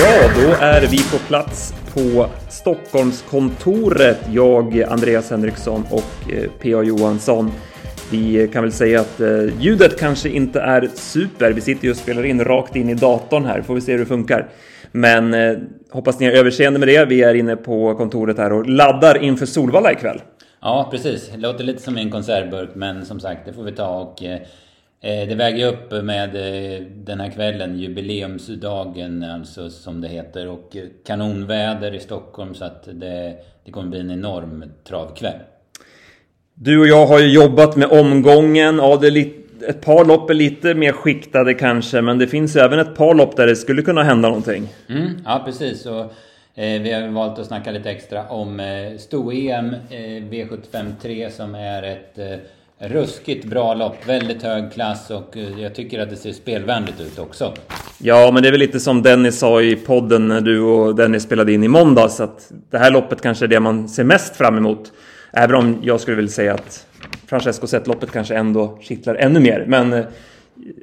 Ja, då är vi på plats på Stockholmskontoret. Jag, Andreas Henriksson och eh, P.A. Johansson. Vi kan väl säga att eh, ljudet kanske inte är super. Vi sitter ju och spelar in rakt in i datorn här, får vi se hur det funkar. Men eh, hoppas ni har överseende med det. Vi är inne på kontoret här och laddar inför Solvalla ikväll. Ja, precis. Det låter lite som en konservburk, men som sagt, det får vi ta och eh, det väger upp med eh, den här kvällen, jubileumsdagen alltså som det heter och kanonväder i Stockholm så att det, det kommer bli en enorm travkväll. Du och jag har ju jobbat med omgången. Ja, det lite, ett par lopp är lite mer skiktade kanske, men det finns ju även ett par lopp där det skulle kunna hända någonting. Mm, ja, precis. Och, eh, vi har valt att snacka lite extra om eh, Sto-EM eh, V75 3 som är ett eh, ruskigt bra lopp. Väldigt hög klass och eh, jag tycker att det ser spelvänligt ut också. Ja, men det är väl lite som Dennis sa i podden när du och Dennis spelade in i måndags att det här loppet kanske är det man ser mest fram emot. Även om jag skulle vilja säga att Francesco Zet-loppet kanske ändå kittlar ännu mer. Men eh,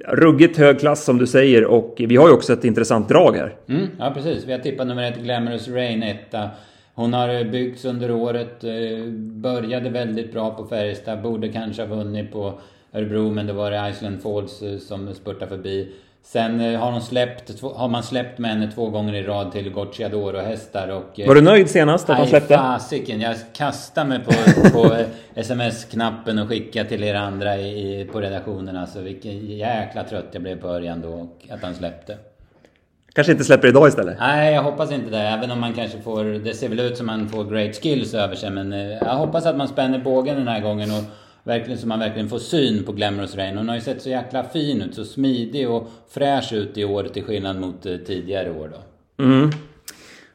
ruggigt hög klass som du säger och vi har ju också ett intressant drag här. Mm, ja, precis. Vi har tippat nummer ett Glamorous Rain etta. Hon har byggts under året, eh, började väldigt bra på Färjestad, borde kanske ha vunnit på Örebro men det var det Iceland Falls eh, som spurtade förbi. Sen eh, har, de släppt, har man släppt med henne två gånger i rad till Gocciadoro hästar och... Var du nöjd senast att de släppte? Fasiken, jag kastade mig på, på sms-knappen och skickade till er andra i, på redaktionen. Alltså vilken jäkla trött jag blev på Örjan då, att han släppte. Kanske inte släpper idag istället? Nej, jag hoppas inte det. Även om man kanske får... Det ser väl ut som man får great skills över sig. Men jag hoppas att man spänner bågen den här gången. Och verkligen så man verkligen får syn på Glamorous Rain. Hon har ju sett så jäkla fin ut, så smidig och fräsch ut i år till skillnad mot tidigare år då. Mm.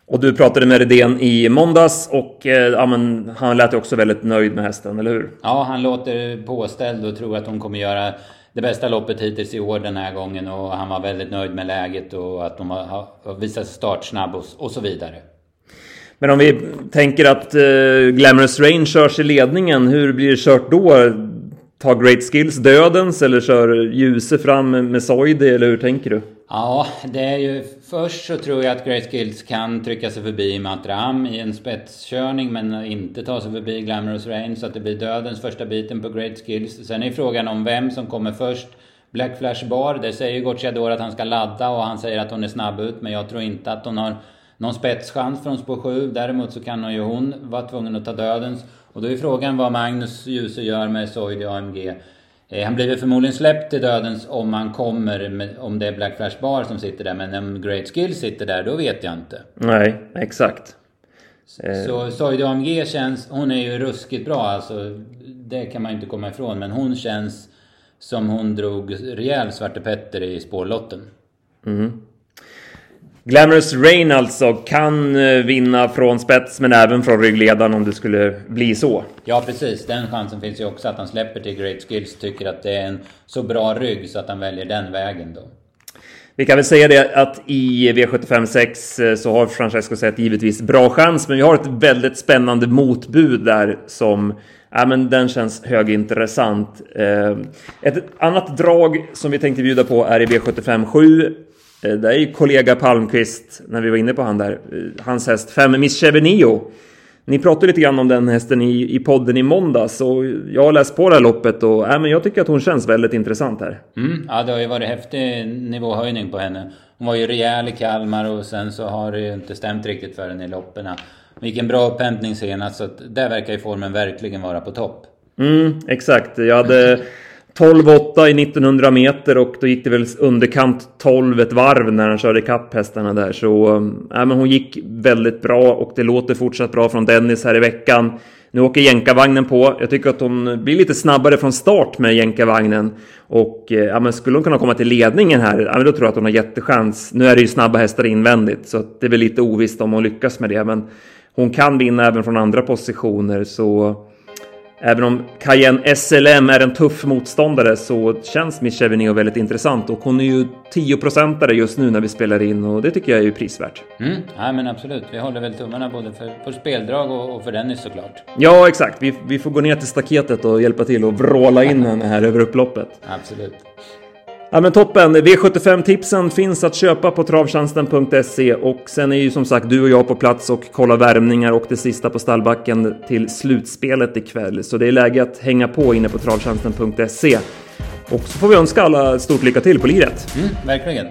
Och du pratade med Redén i måndags och eh, ja, han lät ju också väldigt nöjd med hästen, eller hur? Ja, han låter påställd och tror att hon kommer göra det bästa loppet hittills i år den här gången och han var väldigt nöjd med läget och att de har, har visat sig startsnabb och, och så vidare. Men om vi tänker att uh, Glamorous Rain körs i ledningen, hur blir det kört då? Tar Great Skills dödens eller kör Ljuse fram med Soidi eller hur tänker du? Ja, det är ju... Först så tror jag att Great Skills kan trycka sig förbi Matram i en spetskörning men inte ta sig förbi Glamorous Rain så att det blir dödens första biten på Great Skills. Sen är frågan om vem som kommer först. Black Flash Bar, det säger ju Gocciador att han ska ladda och han säger att hon är snabb ut men jag tror inte att hon har någon spetschans från spår 7. Däremot så kan ju hon vara tvungen att ta dödens. Och då är frågan vad Magnus Djuse gör med Soidi AMG. Eh, han blir väl förmodligen släppt till dödens om han kommer, om det är Black Flash Bar som sitter där. Men om Great Skill sitter där, då vet jag inte. Nej, exakt. Så eh. Soidi AMG känns, hon är ju ruskigt bra alltså. Det kan man ju inte komma ifrån. Men hon känns som hon drog rejäl Svarte Petter i spårlotten. Mm. Glamorous Rain alltså kan eh, vinna från spets men även från ryggledaren om det skulle bli så. Ja precis, den chansen finns ju också att han släpper till Great Skills tycker att det är en så bra rygg så att han väljer den vägen då. Vi kan väl säga det att i V75 6 eh, så har Francesco sett givetvis bra chans men vi har ett väldigt spännande motbud där som Ja, men den känns högintressant. Eh, ett annat drag som vi tänkte bjuda på är i V75 7. Eh, det är ju kollega Palmqvist, när vi var inne på han där, eh, hans häst 5 Miss Chevenio. Ni pratade lite grann om den hästen i, i podden i måndags och jag har läst på det här loppet och äh, men jag tycker att hon känns väldigt intressant här. Mm, ja, det har ju varit häftig nivåhöjning på henne. Hon var ju rejäl i Kalmar och sen så har det ju inte stämt riktigt för henne i loppen. Vilken bra upphämtning senast så att där verkar ju formen verkligen vara på topp. Mm, exakt. Jag hade 12-8 i 1900 meter och då gick det väl underkant 12 ett varv när han körde ikapp hästarna där. Så äh, men hon gick väldigt bra och det låter fortsatt bra från Dennis här i veckan. Nu åker jänkarvagnen på. Jag tycker att hon blir lite snabbare från start med jänkarvagnen. Och eh, ja, men skulle hon kunna komma till ledningen här, ja, men då tror jag att hon har jättechans. Nu är det ju snabba hästar invändigt, så det är väl lite ovisst om hon lyckas med det. Men hon kan vinna även från andra positioner, så Även om Cayenne SLM är en tuff motståndare så känns Miss Cheveneo väldigt intressant och hon är ju 10-procentare just nu när vi spelar in och det tycker jag är ju prisvärt. Mm, ja men absolut, vi håller väl tummarna både för, för speldrag och, och för Dennis såklart. Ja exakt, vi, vi får gå ner till staketet och hjälpa till och vråla in henne här över upploppet. Absolut. Ja men toppen! V75-tipsen finns att köpa på travtjänsten.se och sen är ju som sagt du och jag på plats och kollar värmningar och det sista på stallbacken till slutspelet ikväll. Så det är läge att hänga på inne på travtjänsten.se. Och så får vi önska alla stort lycka till på liret. Mm, verkligen.